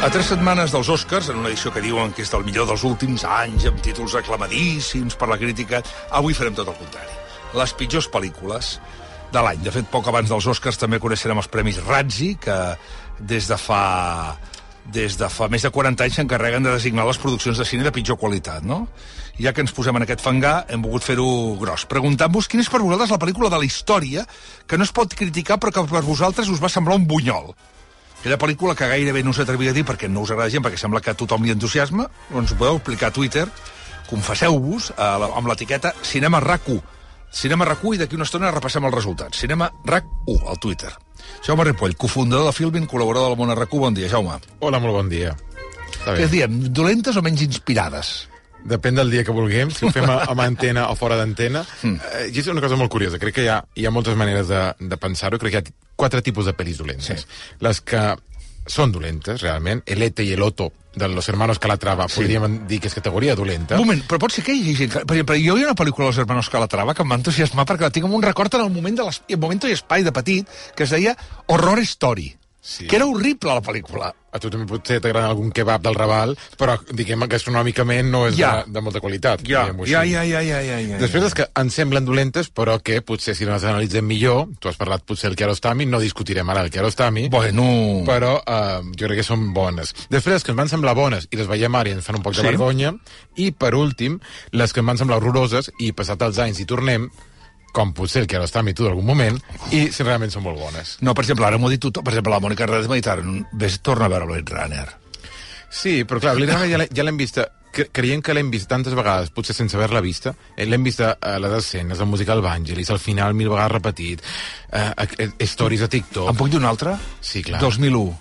A tres setmanes dels Oscars, en una edició que diuen que és del millor dels últims anys, amb títols aclamadíssims per la crítica, avui farem tot el contrari. Les pitjors pel·lícules de l'any. De fet, poc abans dels Oscars també coneixerem els Premis Razzi, que des de fa des de fa més de 40 anys s'encarreguen de designar les produccions de cine de pitjor qualitat, no? Ja que ens posem en aquest fangar, hem volgut fer-ho gros. Preguntant-vos quina és per vosaltres la pel·lícula de la història que no es pot criticar però que per vosaltres us va semblar un bunyol. Aquella pel·lícula que gairebé no us atrevia a dir perquè no us agrada gent, perquè sembla que tothom li entusiasma, doncs ho podeu explicar a Twitter, confesseu-vos eh, amb l'etiqueta Cinema RAC1. Cinema RAC1 i d'aquí una estona repassem els resultats. Cinema RAC1, al Twitter. Jaume Ripoll, cofundador de Filmin, col·laborador del Món RAC1. Bon dia, Jaume. Hola, molt bon dia. Què diem, dolentes o menys inspirades? Depèn del dia que vulguem, si ho fem a- amb antena o fora d'antena. Mm. Eh, és una cosa molt curiosa. Crec que hi ha, hi ha moltes maneres de, de pensar-ho. Crec que hi ha quatre tipus de pel·lis dolentes. Sí. Les que són dolentes, realment. El Ete i el Otto, de los hermanos Calatrava, sí. podríem dir que és categoria dolenta. Un moment, però pot ser que hi hagi per exemple, jo hi ha una pel·lícula dels Hermanos Calatrava que em va entusiasmar perquè la tinc en un record en el moment, de les, el moment i espai de petit que es deia Horror Story. Sí. Que era horrible, la pel·lícula. A tu també potser t'agrada algun kebab del Raval, però, diguem, gastronòmicament no és Ja. de, de molta qualitat. Ja, ja, ja, ja, ja, ja, ja. Després les que ens semblen dolentes, però que potser si les analitzem millor, tu has parlat potser del Kiarostami, no discutirem ara el Kiarostami, Bueno... però uh, jo crec que són bones. Després, les que ens van semblar bones i les veiem ara i ens fan un poc de Sí. vergonya, i per últim, les que em van semblar horroroses i passat els anys i tornem, com potser el Kiarostami tu d'algun moment, i si realment són molt bones. No, per exemple, ara m'ho ha dit tothom. Per exemple, la Mònica Redes m'ha dit ara, ves, torna a veure Blade Runner. Sí, però clar, Blade Runner ja l'he- ja l'hem vista cre creiem que l'hem vist tantes vegades, potser sense haver-la vista, eh, l'hem vist a, les escenes, el musical Vangelis, al final mil vegades repetit, eh, eh, stories a TikTok... Em puc dir una altra? Sí, clar. 2001.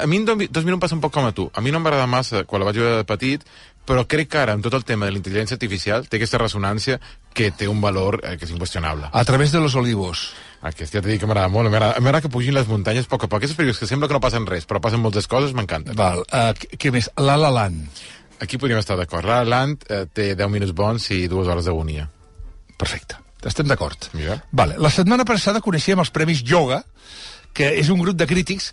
A mi en 2000 em passa un poc com a tu. A mi no m'agrada massa quan la vaig veure de petit, però crec que ara, amb tot el tema de la intel·ligència artificial, té aquesta ressonància que té un valor eh, que és inqüestionable. A través de los olivos. Aquest ja t'he dit que m'agrada molt. M'agrada que pugin les muntanyes a poc a poc. Aquestes pel·lícules que sembla que no passen res, però passen moltes coses, m'encanten. Val. Uh, què més? La La Land. Aquí podríem estar d'acord. La La Land eh, té 10 minuts bons i dues hores d'agonia. Perfecte. Estem d'acord. Mira. Vale. La setmana passada coneixíem els Premis Yoga, que és un grup de crítics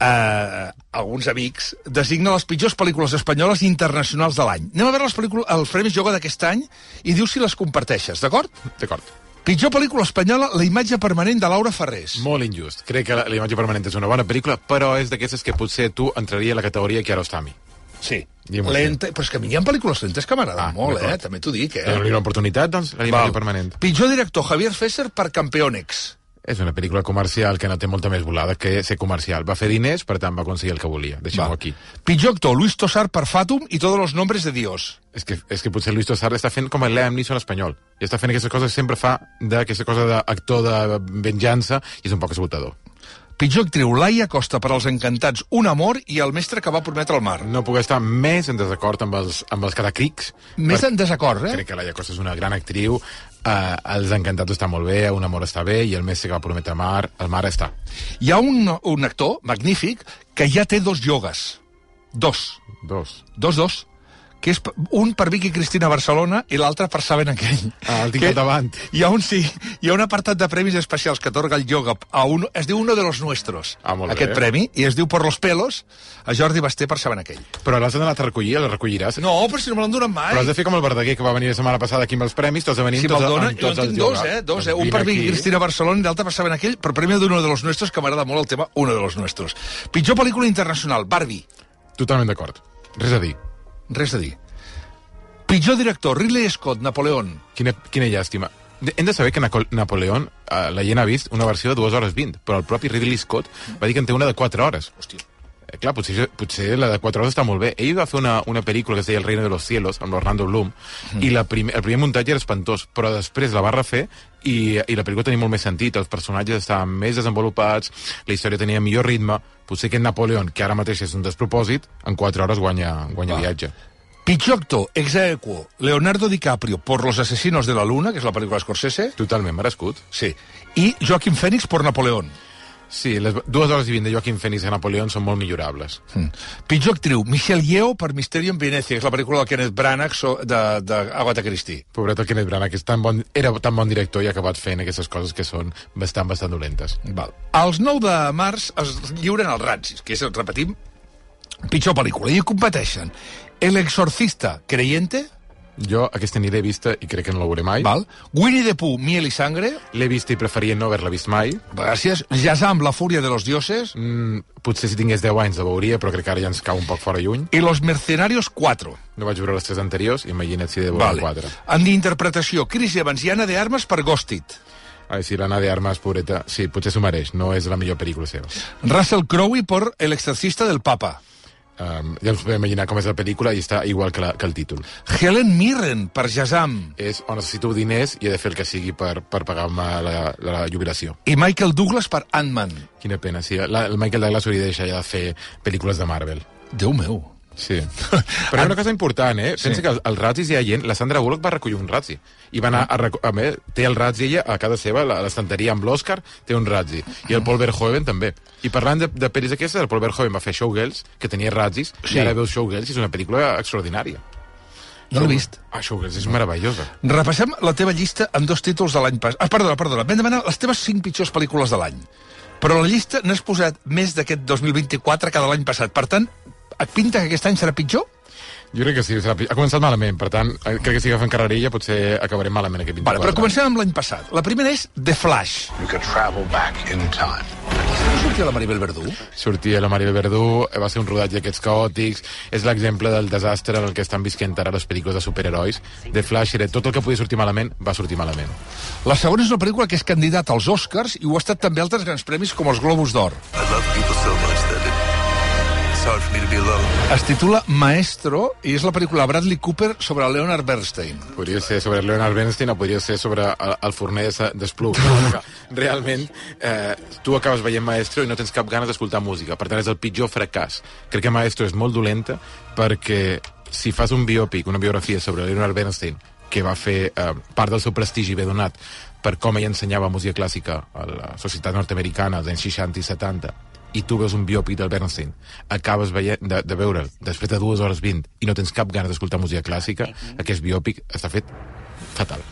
eh, alguns amics, designa les pitjors pel·lícules espanyoles i internacionals de l'any. Anem a veure les pel·lícules, els Premis Yoga d'aquest any i diu si les comparteixes, d'acord? D'acord. Pitjor pel·lícula espanyola, La imatge permanent de Laura Ferrés. Molt injust. Crec que la, la imatge permanent és una bona pel·lícula, però és d'aquestes que potser tu entraria a la categoria Kiarostami. Sí. Lenta, però és que a mi hi ha pel·lícules lentes que m'agraden Ah, molt, eh? També t'ho dic, eh? Dóna-li una oportunitat, doncs, la imatge Val. permanent. Pitjor director, Javier Fesser per Campeonex. És una pel·lícula comercial que no té molta més volada que ser comercial. Va fer diners, per tant va aconseguir el que volia. Deixem-ho aquí. Pitjor actor, Luis Tosar per Fatum i Todos los nombres de Dios. És que, és que potser Luis Tosar està fent com el Liam Neeson espanyol. I està fent aquestes coses sempre fa d'aquesta cosa d'actor de venjança i és un poc esgotador. Pitjor actriu, Laia Costa per als encantats, Un amor i El mestre que va prometre el mar. No puc estar més en desacord amb els, amb els catacrics. Més en desacord, eh? Crec que Laia Costa és una gran actriu, eh, Els Encantats està molt bé, Un amor està bé, i El mestre que va prometre mar, el mar està. Hi ha un, un actor magnífic que ja té dos iogues. Dos. Dos. Dos, dos. Que és un per Vicky Cristina Barcelona i l'altre per Saben aquell. Ah, el tinc davant. Hi ha un, sí, hi ha un apartat de premis especials que atorga el yoga a un, es diu Uno de los Nuestros, Ah, aquest bé. premi, i es diu Por los pelos a Jordi Basté per Saben aquell. Però l'has anat a recollir, el recolliràs? No, però si no me l'han donat mai. Però has de fer com el Verdaguer, que va venir la setmana passada aquí amb els premis, tots venint Si tots, dona, amb jo tots en els dos, eh? Dos, Doncs eh? Un per Vicky. Cristina Barcelona i l'altre per Saben aquell, per premi d'Uno de los Nuestros, que m'agrada molt el tema Uno de los Nuestros. Pitjor pel·lícula internacional, Barbie. Totalment d'acord. Res a dir. Res a dir. Pitjor director, Ridley Scott, Napoleón. Quina, quina llàstima. Hem de saber que Napoleón, eh, la gent ha vist una versió de 2 hores 20, però el propi Ridley Scott va dir que en té una de 4 hores. Hòstia. Eh, clar, potser, potser la de 4 hores està molt bé. Ell va fer una, una pel·lícula que es deia El reino de los cielos, amb l'Orlando Bloom, i la prim, el primer muntatge era espantós, però després la va refer i, i la pel·lícula tenia molt més sentit, els personatges estaven més desenvolupats, la història tenia millor ritme, potser que Napoleón, que ara mateix és un despropòsit, en 4 hores guanya, guanya Va. viatge. Pitjor actor, ex aequo, Leonardo DiCaprio por Los asesinos de la luna, que és la pel·lícula d'Scorsese. Totalment merescut. Sí. I Joaquim Phoenix por Napoleón. Sí, les 2 hores i 20 de Joaquim Phoenix i Napoleón són molt millorables. Mm. Pitjor actriu, Michelle Yeoh per Misterio en Venecia, és la pel·lícula del Kenneth Branagh so, de, de Agatha Christie. Pobret el Kenneth Branagh, que és tan bon, era tan bon director i ha acabat fent aquestes coses que són bastant, bastant dolentes. Val. Els 9 de març es lliuren els Razzies, que és, repetim, Pitjor pel·lícula. I competeixen El exorcista creyente, Jo aquesta ni l'he vista i crec que no la veuré mai. val? Winnie the Pooh, Miel i Sangre, L'he vista i preferia no haver-la vist mai. gràcies. Shazam, La fúria de los dioses, Mm, potser si tingués 10 anys la veuria, però crec que ara ja ens cau un poc fora lluny. i Los mercenarios 4. No vaig veure les tres anteriors, imagina't si de veure Vale. vale. quatre. En d'interpretació, Chris Evans i Anna de Armas per Ghosted. Ai, sí, l'Anna de Armas, pobreta, sí, potser s'ho mereix, no és la millor pel·lícula seva. Russell Crowe per El exorcista del papa. Um, ja us podeu imaginar com és la pel·lícula i està igual que, la, que el títol. Helen Mirren per Shazam. És on necessito diners i he de fer el que sigui per, per pagar-me la, la jubilació. I Michael Douglas per Ant-Man. Quina pena, sí. La, el Michael Douglas hauria de deixar ja de fer pel·lícules de Marvel. Déu meu. Sí. Però hi ha una cosa important, eh? Pensa que als Razzies hi ha gent... La Sandra Bullock va recollir un Razzie. I va anar a, reco- a més, té el Razzie ella a casa seva, a l'estanteria amb l'Oscar, té un Razzie. I el Paul Verhoeven també. I parlant de, de pel·lis aquestes, el Paul Verhoeven va fer Showgirls, que tenia Razzies, Sí. i ara veus Showgirls i és una pel·lícula extraordinària. No l'he vist. Ah, Showgirls és meravellosa. Repassem la teva llista amb dos títols de l'any passat. Ah, perdona, perdona. Vam demanar les teves cinc pitjors pel·lícules de l'any. Però la llista n'has posat més d'aquest 2024 que de l'any passat. Per tant, et pinta que aquest any serà pitjor? Jo crec que sí, serà, ha començat malament, per tant, eh, crec que si agafem carrerilla potser acabarem malament aquest 24. Vale, però comencem amb l'any passat. La primera és The Flash. You could travel back in time. No sortia la Maribel Verdú? sortia la Maribel Verdú, va ser un rodatge d'aquests caòtics, és l'exemple del desastre en el que estan visquent ara les pel·lícules de superherois. The Flash era tot el que podia sortir malament, va sortir malament. La segona és una pel·lícula que és candidata als Oscars i ho ha estat també a altres grans premis com els Globus d'Or. Es titula Maestro i és la pel·lícula Bradley Cooper sobre Leonard Bernstein. Podria ser sobre Leonard Bernstein o podria ser sobre el, el forner de, d'Espluc. Realment, eh, tu acabes veient Maestro i no tens cap ganes d'escoltar música. Per tant, és el pitjor fracàs. Crec que Maestro és molt dolenta perquè si fas un biòpic, una biografia sobre Leonard Bernstein, que va fer eh, part del seu prestigi ve donat per com ell ensenyava música clàssica a la societat nord-americana dels anys 60 i 70, i tu veus un biòpic del Bernstein, acabes veient, de, de veure'l després de dues hores 20 i no tens cap ganes d'escoltar música clàssica, aquest biòpic està fet fatal.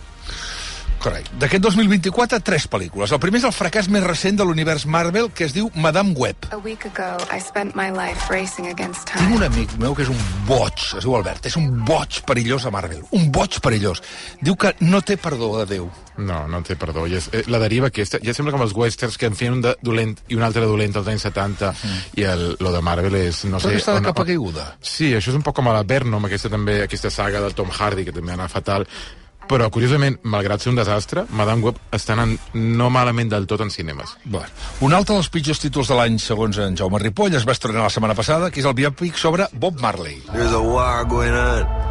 Correcte. D'aquest 2024, tres pel·lícules. El primer és el fracàs més recent de l'univers Marvel, que es diu Madame Web. A week ago, I spent my life racing against Tinc un amic meu que és un boig, es diu Albert, és un boig perillós a Marvel. Un boig perillós. Diu que no té perdó de Déu. No, no té perdó. I és, eh, la deriva aquesta, ja sembla com els westerns que en feien un de dolent i un altre de dolent als anys 70 i el, lo de Marvel és, no Però sé... està de on- capa caiguda. Sí, això és un poc com a la Venom, aquesta també, aquesta saga del Tom Hardy, que també anava fatal. Però, curiosament, malgrat ser un desastre, Madame Web està anant no malament del tot en cinemes. Bueno, un altre dels pitjors títols de l'any, segons en Jaume Ripoll, es va estrenar la setmana passada, que és el biòpic sobre Bob Marley. There's a war going on.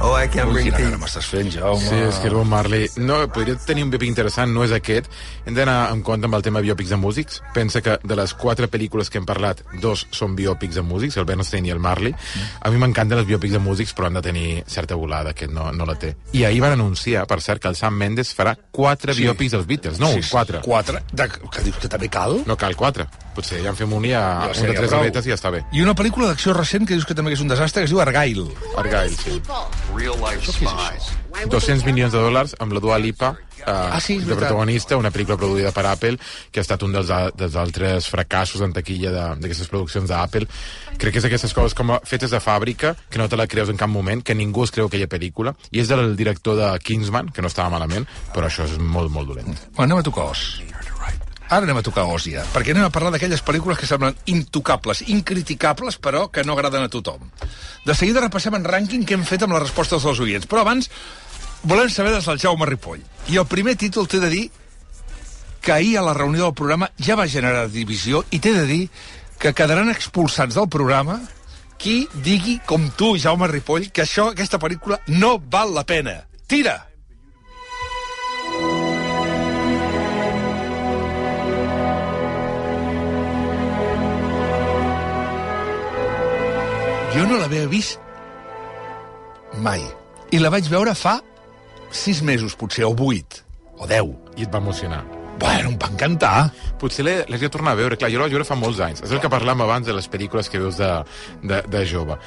Oh, I can't Ui, bring quina peace. gana m'estàs fent, Jaume. Sí, és que el Bob Marley... No, podria tenir un biòpic interessant, no és aquest. Hem d'anar en compte amb el tema biòpics de músics. Pensa que de les quatre pel·lícules que hem parlat, dos són biòpics de músics, el Bernstein i el Marley. A mi m'encanten els biòpics de músics, però han de tenir certa volada, que no, no la té. I ahir van anunciar, per cert, que el Sam Mendes farà quatre Sí. biòpics dels Beatles. No, Sí, quatre. Quatre? De, que dius que també cal? No cal quatre. Potser ja en fem un i a, Ja un de tres aletes i ja està bé. I una pel·lícula d'acció recent que dius que també és un desastre, que es diu Argyle. Argyle, sí. Real life spies. 200 milions de dòlars amb la Dua Lipa eh, Ah, sí, de protagonista, una pel·lícula produïda per Apple, que ha estat un dels, dels altres fracassos en taquilla de- d'aquestes produccions d'Apple. Crec que és aquestes coses com a fetes de fàbrica, que no te la creus en cap moment, que ningú es creu aquella pel·lícula, i és del director de Kingsman, que no estava malament, però això és molt, molt dolent. Bueno, anem a tocar os. Ara anem a tocar os ja, perquè anem a parlar d'aquelles pel·lícules que semblen intocables, incriticables, però que no agraden a tothom. De seguida repassem en rànquing que hem fet amb les respostes dels oients, però abans volem saber des del Jaume Ripoll. I el primer títol t'he de dir que ahir a la reunió del programa ja va generar divisió i t'he de dir que quedaran expulsats del programa qui digui, com tu, Jaume Ripoll, que això, aquesta pel·lícula no val la pena. Tira! Jo no l'havia vist mai. I la vaig veure fa sis mesos, potser, o vuit, o deu. I et va emocionar. Bueno, em va encantar. Potser l'he de tornar a veure. Clar, jo la vaig veure fa molts anys. És el que parlàvem abans de les pel·lícules que veus de, de, de jove.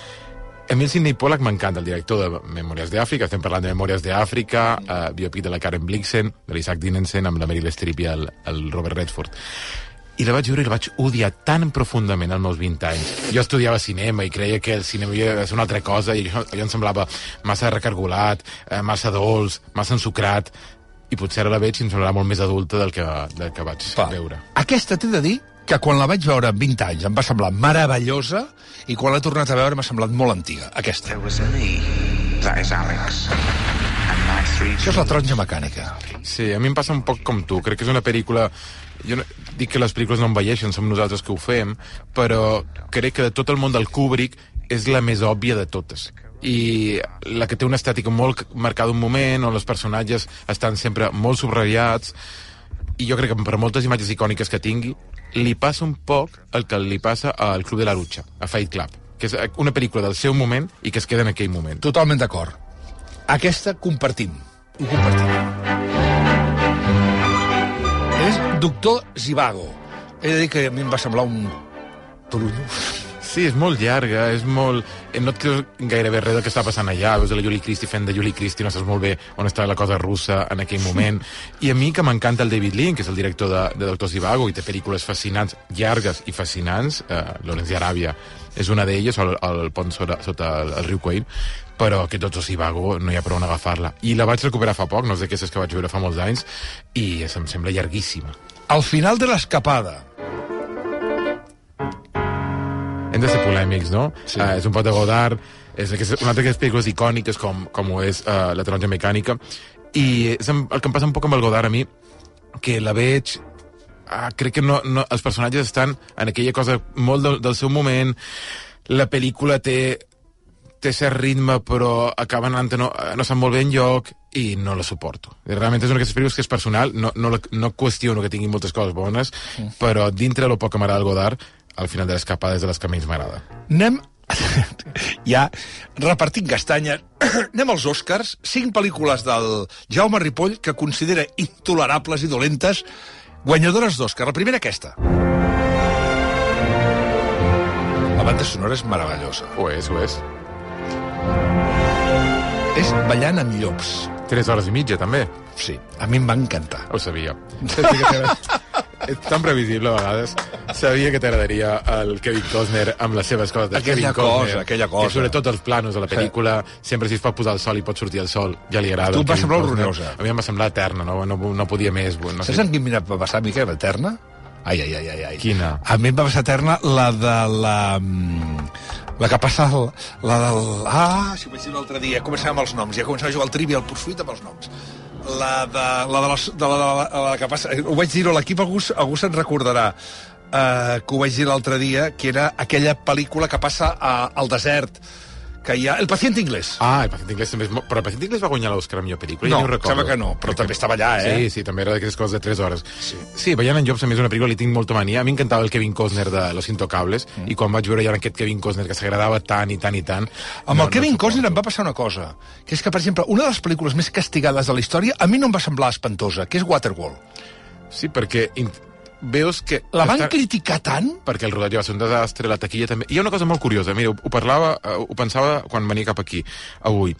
A mi el Sidney Pollack m'encanta, el director de Memòries d'Àfrica, estem parlant de Memòries d'Àfrica, eh, biòpic de la Karen Blixen, de l'Isaac Dinensen, amb la Meryl Streep i el, el Robert Redford. I la vaig veure i la vaig odiar tan profundament als meus 20 anys. Jo estudiava cinema i creia que el cinema havia de ser una altra cosa i això, allò em semblava massa recargolat, eh, massa dolç, massa ensucrat, i potser ara la veig i em semblarà molt més adulta del que, del que vaig Va. veure. Aquesta t'he de dir que quan la vaig veure amb 20 anys em va semblar meravellosa i quan l'he tornat a veure m'ha semblat molt antiga. Aquesta. That is Alex. Això és la taronja mecànica. Sí, a mi em passa un poc com tu. Crec que és una pel·lícula... Jo no, dic que les pel·lícules no envelleixen, som nosaltres que ho fem, però crec que de tot el món del Kubrick és la més òbvia de totes i la que té una estètica molt marcada un moment, on els personatges estan sempre molt subratllats, i jo crec que per moltes imatges icòniques que tingui, li passa un poc el que li passa al Club de la Lucha, a Fight Club, que és una pel·lícula del seu moment i que es queda en aquell moment. Totalment d'acord. Aquesta compartim. Ho compartim. És Doctor Zivago. He de dir que a mi em va semblar un trullo. Sí, és molt llarga, és molt... eh, No et creus gairebé res del que està passant allà. Veus la Julie Christie fent de Julie Christie, no saps molt bé on està la cosa russa en aquell moment. I a mi, que m'encanta el David Lean, que és el director de, de Doctor Zivago, i té pel·lícules fascinants, llargues i fascinants, eh, Lawrence d'Aràbia és una d'elles, el, el pont sota, sota el, el riu Quain, però que Doctor Zivago no hi ha prou on agafar-la. I la vaig recuperar fa poc, no és d'aquestes que vaig veure fa molts anys, i em sembla llarguíssima. Al final de l'escapada, hem de ser polèmics, no? Sí. Uh, és un pot de Godard, és aquesta, una altra d'aquestes pel·lícules icòniques com, com ho és uh, La taronja mecànica, i és el que em passa un poc amb el Godard a mi, que la veig ah, crec que no, no, els personatges estan en aquella cosa molt del, del seu moment, la pel·lícula té té cert ritme, però acaba anant no, no sap molt bé enlloc i no la suporto. Realment és una d'aquestes pel·lícules que és personal, no, no, la- no qüestiono que tingui moltes coses bones, però dintre del poc que m'agrada el Godard, al final de l'escapada és de les que menys m'agrada. anem ja repartint castanyes. anem als Oscars, cinc pel·lícules del Jaume Ripoll que considera intolerables i dolentes, guanyadores d'Oscar. La primera aquesta. La banda sonora és meravellosa. Ho és, ho és. És Ballant amb llops. Tres hores i mitja, també. Sí, a mi em va encantar. Ho sabia. És tan previsible a vegades. Sabia que t'agradaria el Kevin Costner amb les seves coses de Aquella Kevin Costner. cosa, aquella cosa. Que sobretot els planos de la pel·lícula, sempre si es pot posar el sol i pot sortir el sol, ja li agrada. Tu et va semblar Costner. horrorosa. A mi em va semblar eterna, no, no, no podia més. No Saps en quin mira va passar, Miquel, eterna? Ai, ai, ai, ai, ai. Quina? A mi em va passar eterna la de la... mm, La que passa... el- La del... Ah, si ho vaig dir l'altre dia. Començàvem amb els noms. Ja començava a jugar al Trivial Pursuit amb els noms. La de la, de la, de la, de la, la que passa... Ho vaig dir a l'equip, algú, algú se'n recordarà eh, que ho vaig dir l'altre dia, que era aquella pel·lícula que passa a, al desert, que hi ha... El pacient inglès. Ah, el Pacient Inglés també és molt... Però el Pacient Inglés va guanyar l'Oscar a millor pel·lícula, No, ho recordo. sembla que no, però també estava allà, eh? Sí, sí, també era d'aquestes coses de 3 hores. Sí, sí Ballant en Jobs també és una pel·lícula, li tinc molta mania. A mi encantava el Kevin Costner de Los Intocables, mm. i quan vaig veure ja aquest Kevin Costner que s'agradava tant i tant i tant... Amb el Kevin suporto. Costner em va passar una cosa, que és que, per exemple, una de les pel·lícules més castigades de la història a mi no em va semblar espantosa, que és Waterworld. Sí, perquè veus que... La van està- criticar tant? perquè el rodatge va ser un desastre, la taquilla també... Hi ha una cosa molt curiosa, mira, ho, ho parlava, eh, ho pensava quan venia cap aquí, avui.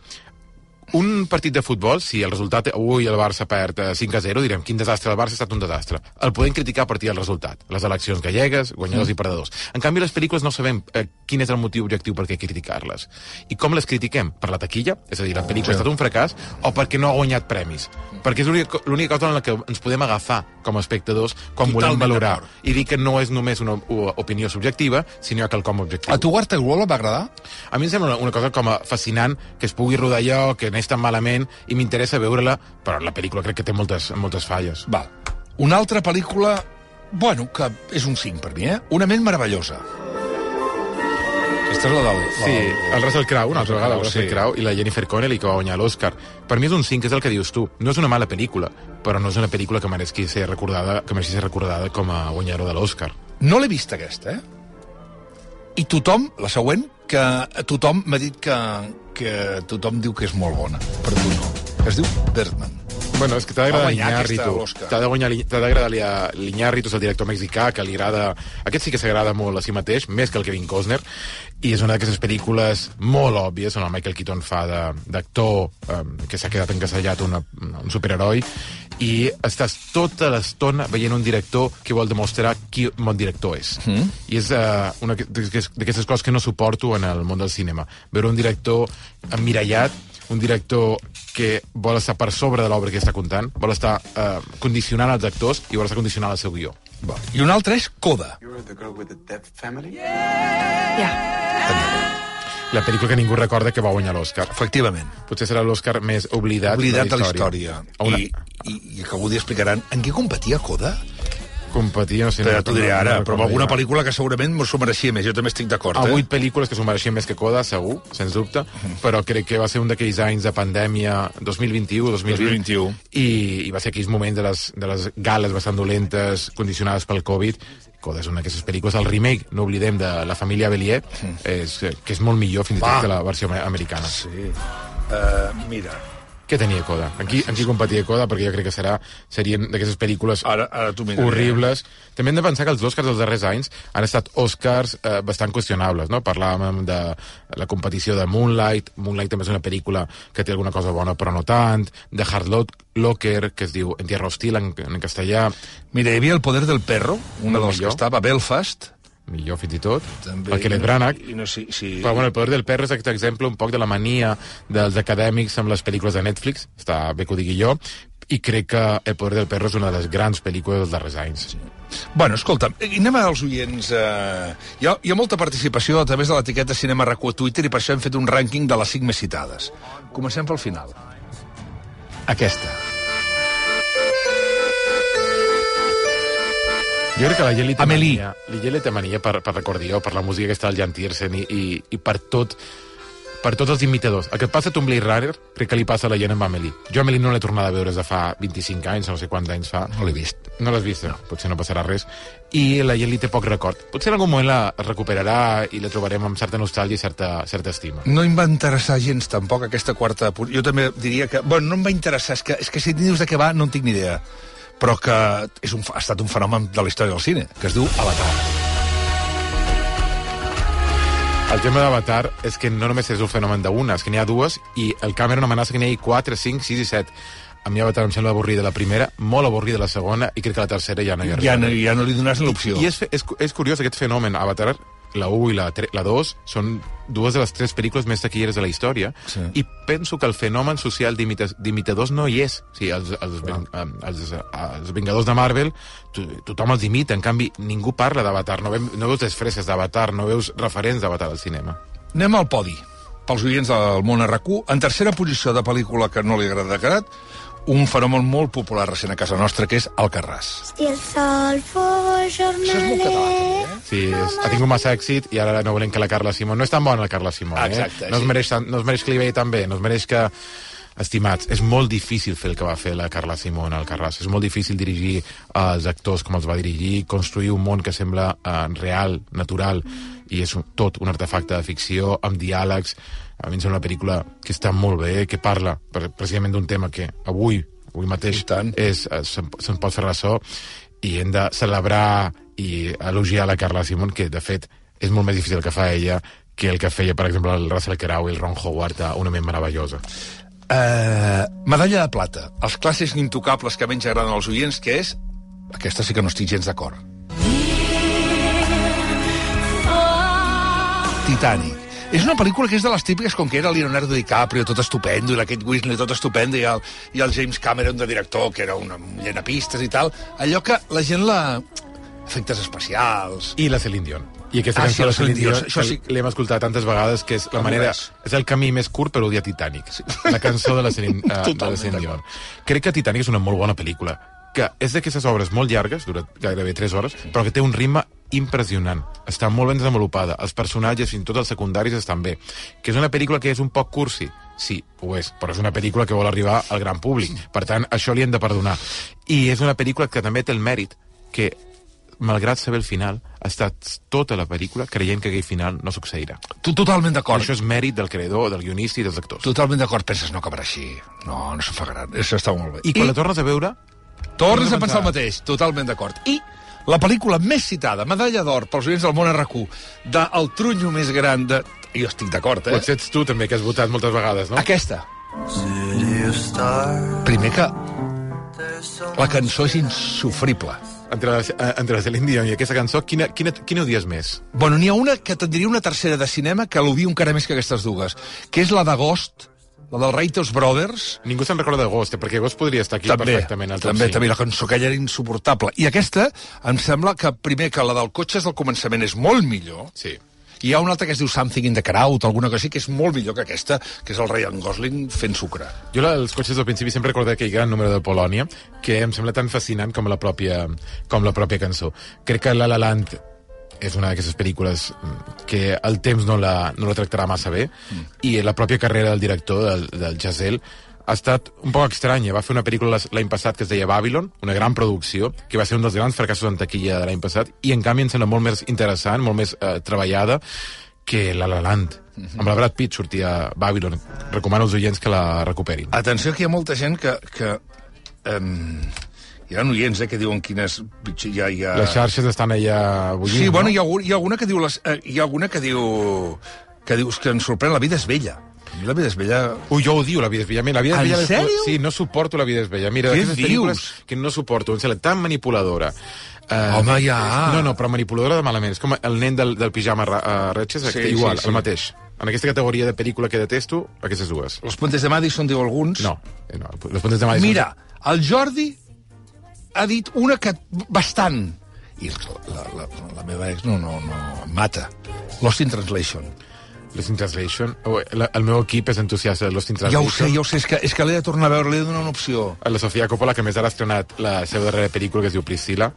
Un partit de futbol, si el resultat avui el Barça perd eh, 5 a 0, direm quin desastre, el Barça ha estat un desastre. El podem criticar a partir del resultat. Les eleccions gallegues, guanyadors mm. i perdedors. En canvi, les pel·lícules no sabem eh, quin és el motiu objectiu per què criticar-les. I com les critiquem? Per la taquilla? És a dir, la pel·lícula ha estat un fracàs o perquè no ha guanyat premis? Perquè és l'única cosa en la que ens podem agafar com a espectadors quan volem Totalment valorar. d'acord. I dir que no és només una opinió subjectiva, sinó quelcom objectiu. A tu Waterworld et va agradar? A mi em sembla una, una cosa com a fascinant que es pugui rodar allò, que anés tan malament, i m'interessa veure-la, però la pel·lícula crec que té moltes, moltes falles. Va. Una altra pel·lícula, bueno, que és un 5 per mi, eh? Una ment meravellosa. Aquesta és la del... La Sí, el Russell Crowe, una altra vegada, el Russell sí. Crowe i la Jennifer Connelly, que va guanyar l'Oscar. Per mi és un 5, és el que dius tu. No és una mala pel·lícula, però no és una pel·lícula que mereixi ser recordada, que mereixi ser recordada com a guanyadora de l'Oscar. No l'he vista, aquesta, eh? I tothom, la següent, que tothom m'ha dit que, que tothom diu que és molt bona, però tu no. Es diu Birdman. Bueno, és que t'ha d'agradar l'Iñárritu. T'ha d'agradar l'I- l'Iñárritu, és el director mexicà, que li agrada... Aquest sí que s'agrada molt a si mateix, més que el Kevin Costner, i és una d'aquestes pel·lícules molt òbvies on el Michael Keaton fa d'actor um, que s'ha quedat encasellat una, un superheroi i estàs tota l'estona veient un director que vol demostrar qui bon director és. Mm. I és uh, una que- d'aquestes d'aquestes coses que no suporto en el món del cinema. Veure un director emmirallat, un director que vol estar per sobre de l'obra que està contant, vol estar eh, condicionant els actors i vol estar condicionant el seu guió. Va. I un altre és Coda. Yeah. La pel·lícula que ningú recorda que va guanyar l'Oscar. Efectivament. Potser serà l'Oscar més oblidat, Oblidat de la història. Una... I, i, I que algú dia explicaran en què competia Coda? No sé... Ja no- t'ho diré ara, però alguna pel·lícula que segurament s'ho mereixia més. Jo també estic d'acord, a eh? vuit pel·lícules que s'ho mereixien més que Coda, segur, sens dubte, però crec que va ser un d'aquells anys de pandèmia 2021, 2020, 2021. i, i va ser aquells moments de les, de les gales bastant dolentes, condicionades pel Covid. Coda és una d'aquestes pel·lícules. El remake, no oblidem, de La família Bellier, és, que és molt millor fins i tot que la versió ame- americana. Sí. Uh, mira, Què tenia Coda? En qui, en qui competia Coda? Perquè jo crec que serà, serien d'aquestes pel·lícules ara, ara miraré. horribles. També hem de pensar que els Oscars dels darrers anys han estat Oscars eh, bastant qüestionables, no? Parlàvem de la competició de Moonlight, Moonlight també és una pel·lícula que té alguna cosa bona però no tant, de Hard Lock, Locker, que es diu En tierra hostil en, en castellà, Mira, hi havia El poder del perro, una El dels que estava a Belfast. Millor fins i tot, També, el Kenneth Branagh, I no sé si... Però, bueno, el poder del perro és aquest exemple un poc de la mania dels acadèmics amb les pel·lícules de Netflix, està bé que ho digui jo, i crec que El poder del perro és una de les grans pel·lícules dels darrers anys. Bueno, escolta, anem als oients. Eh... Hi, ha, hi ha molta participació a través de l'etiqueta Cinema RAC1 a Twitter i per això hem fet un rànquing de les cinc més citades. Comencem pel final. Aquesta. Jo crec que la gent li té Amélie. mania, la gent li té mania per, per recordió, per la música que està al Jan Tiersen i, i, i per tot per tots els imitadors. El que et passa a amb Blade Runner, crec que li passa a la gent amb Amelie. Jo Amelie no l'he tornada a veure des de fa 25 anys, no sé quants anys fa. No l'he vist. No l'has vist? No. Potser no passarà res. I la gent li té poc record. Potser en algun moment la recuperarà i la trobarem amb certa nostàlgia i certa, certa estima. No em va interessar gens tampoc aquesta quarta... Jo també diria que... Bueno, no em va interessar, és que, és que si dius de què va no en tinc ni idea. Però que és un, ha estat un fenomen de la història del cine, que es diu Avatar. El tema d'Avatar és que no només és un fenomen d'una, és que n'hi ha dues i el Cameron amenaça que n'hi hagi 4, 5, 6 i 7. A mi Avatar em sembla avorrida la primera, molt avorrida la segona i crec que la tercera ja no hi ha res. Ja no, ja no li dones l'opció. I és, fe- és, cu- és curiós aquest fenomen. Avatar, la 1 i la, tre- la 2, són dues de les tres pel·lícules més taquilleres de la història Sí. i penso que el fenomen social d'imita- d'imitadors no hi és. O sigui, els, els, em, els, els Vengadors de Marvel, to, tothom els imita, en canvi ningú parla d'Avatar, no, vem- no veus les freses d'Avatar, no veus referents d'Avatar al cinema. Anem al podi, pels oients del món RQ. En tercera posició de pel·lícula que no li agrada carat, un fenomen molt popular recent a casa nostra, que és Alcarràs. Si el sol fos Això és molt català, també, jornaler... eh? Sí, és, ha tingut massa èxit i ara no volem que la Carla Simón... No és tan bona la Carla Simón, Ah, eh? exacte, No es, sí. mereix, no es mereix que li vegi tan bé, no es mereix que... Estimats, és molt difícil fer el que va fer la Carla Simón al Carràs. És molt difícil dirigir eh, els actors com els va dirigir, construir un món que sembla eh, real, natural, i és un, tot un artefacte de ficció, amb diàlegs. A mi em sembla una pel·lícula que està molt bé, que parla precisament d'un tema que avui, avui mateix, és, eh, se'n se'n pot fer ressò, i hem de celebrar i elogiar la Carla Simón, que, de fet, és molt més difícil el que fa ella que el que feia, per exemple, el Russell Crowe i el Ron Howard a Una ment meravellosa. Uh, medalla de plata. Els clàssics intocables que menys agraden als oients, que és... Aquesta sí que no estic gens d'acord. Titanic. És una pel·lícula que és de les típiques com que era Leonardo DiCaprio, tot estupendo, i la Kate Winslet, tot estupendo, i el, i el James Cameron de director, que era una llenapistes i tal. Allò que la gent la... Efectes especials... I la Celine Dion. I aquesta Ah, cançó sí, de Celine Dion, Dion, això sí. l'hem escoltat tantes vegades, que és la Com manera... res. És el camí més curt per odiar Titanic. La cançó de la Celine, uh, de la Celine Dion. Crec que Titanic és una molt bona pel·lícula, que és d'aquestes obres molt llargues, dura gairebé 3 hores, però que té un ritme impressionant. Està molt ben desenvolupada. Els personatges, fins i tot els secundaris, estan bé. Que és una pel·lícula que és un poc cursi. Sí, ho és, però és una pel·lícula que vol arribar al gran públic. Per tant, això li hem de perdonar. I és una pel·lícula que també té el mèrit que malgrat saber el final, ha estat tota la pel·lícula creient que aquell final no succeirà. Tu totalment d'acord. Això és mèrit del creador, del guionista i dels actors. Totalment d'acord. Penses, no acabarà així. No, no gran. Això està molt bé. I quan la tornes a veure, Tornes a pensar el mateix, totalment d'acord. I la pel·lícula més citada, medalla d'or pels oients del món RQ, de El trunyo més gran de... Jo estic d'acord, eh? potser ets tu també, que has votat moltes vegades, no? Aquesta. Primer que la cançó és insufrible. Entre, la- eh, entre la Celine Dion i aquesta cançó, quina, quina, quina odies més? Bueno, n'hi ha una que te'n diria una tercera de cinema que l'odio encara més que aquestes dues, que és la d'Agost, la del Writers Brothers, Ningú se'n recorda d'Agost, eh, perquè Agost podria estar aquí també, perfectament. al també, també, la cançó aquella era insuportable. I aquesta, em sembla que primer que la del cotxe és del començament és molt millor, Sí. i hi ha una altra que es diu Something in the Crowd, alguna cosa així, que és molt millor que aquesta, que és el Ryan Gosling fent sucre. Jo la, els cotxes del principi sempre recordé aquell gran número de Polònia, que em sembla tan fascinant com la pròpia, com la pròpia cançó. Crec que La La Land és una d'aquestes pel·lícules mm, que el temps no la, no la tractarà massa bé, mm. i la pròpia carrera del director, del, del Giselle, ha estat un poc estranya. Va fer una pel·lícula l'any passat que es deia Babylon, una gran producció, que va ser un dels grans fracassos en taquilla de l'any passat, i en canvi em sembla molt més interessant, molt més eh, treballada, que La La Land. Amb la Brad Pitt sortia Babylon. Recomano als oients que la recuperin. Atenció que hi ha molta gent que... que um, hi ha oients eh, que diuen quines... Hi ha... Les xarxes estan allà bullint, Sí, bueno, no? hi ha, hi ha alguna que diu... Les, eh, hi ha alguna que diu... que dius que ens sorprèn, la vida és vella. La vida és bella... Ui, jo odio la vida és bella. Mira, la vida és En bella... sèrio? Sí, no suporto la vida és bella. Mira, Què d'aquestes dius? pel·lícules que no suporto. Em sembla tan manipuladora. Uh, Home, ja. No, no, però manipuladora de malament. És com el nen del, del pijama uh, Retches, Sí, sí, igual, sí, sí, sí. el mateix. En aquesta categoria de pel·lícula que detesto, aquestes dues. Los puentes de Madison, diu alguns. No, eh, no. Los Puentes de Madison... Mira, el Jordi ha dit una que... bastant. I la, la, la meva ex no, no, no, em mata. Lost in Translation. Lost in Translation. Oh, la, el meu equip és entusiasta de Lost in Ja Translation. ho sé, ja ho sé, és que, és que l'he de tornar a veure, l'he de donar una opció. La Sofia Coppola, que més ara ha estrenat la seva darrera pel·lícula, que es diu Priscilla.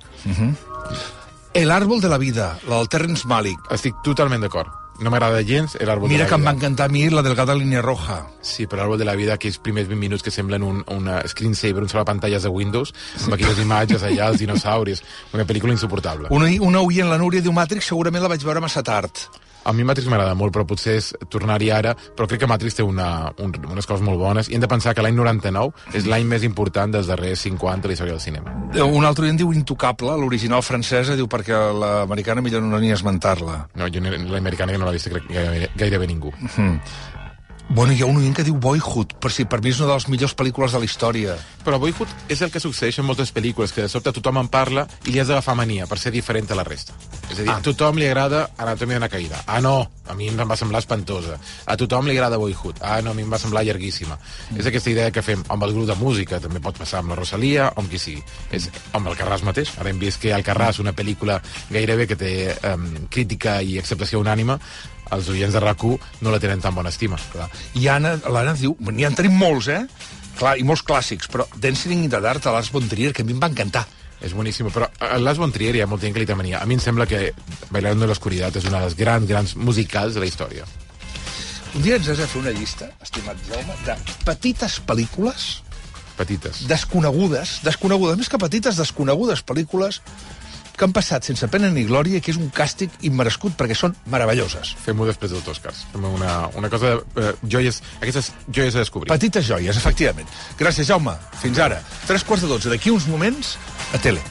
El árbol de la vida, la del Terrence Malick. Estic totalment d'acord. No m'agrada gens l'Àrbol de Mira la que em Vida. va encantar a mi la delgada línia roja. Sí, però l'Àrbol de la Vida, aquells primers 20 minuts que semblen un, una screensaver, un sola pantalles de Windows, amb aquelles imatges allà, els dinosauris, una pel·lícula insuportable. Una, una oient, la Núria, diu Matrix, segurament la vaig veure massa tard. A mi Matrix m'agrada molt, però potser és tornar-hi ara, però crec que Matrix té una, un, unes coses molt bones, i hem de pensar que l'any 99 és l'any més important dels darrers 50 de la història del cinema. Eh, Un altre oient diu Intocable, l'original francesa, diu perquè l'americana millor no ni esmentar-la. No, jo l'americana que no l'ha vist crec gairebé, gairebé ningú. Bueno, hi ha un oient que diu Boyhood, per si per mi és una de les millors pel·lícules de la història. Però Boyhood és el que succeeix en moltes pel·lícules, que de sobte tothom en parla i li has d'agafar mania per ser diferent a la resta. És a dir, ah. a tothom li agrada Anatomia d'una caïda. Ah, no, a mi em va semblar espantosa. A tothom li agrada Boyhood. Ah, no, a mi em va semblar llarguíssima. Mm. És aquesta idea que fem amb el grup de música, també pot passar amb la Rosalia o amb qui sigui. És amb el Carràs mateix. Ara hem vist que el Carràs, una pel·lícula gairebé que té um, crítica i acceptació unànima, els oients de rac no la tenen tan bona estima. Clar. I Anna, l'Anna diu, n'hi en tenim molts, eh? Clar, i molts clàssics, però Dancing in the Dark de Lars von Trier, que a mi em va encantar. És boníssim, però a Las von Trier hi ha molta gent que li té mania. A mi em sembla que Bailando de l'Oscuritat és una de les grans, grans musicals de la història. Un dia ens has de fer una llista, estimat Jaume, de petites pel·lícules Petites. desconegudes, desconegudes, més que petites, desconegudes pel·lícules que han passat sense pena ni glòria, que és un càstig immerescut perquè són meravelloses. Fem-ho després dels Oscars. Fem una, una cosa... Eh, joies, aquestes joies a descobrir. Petites joies, efectivament. Gràcies, Jaume. Fins ara. Tres quarts de dotze. D'aquí uns moments, a tele.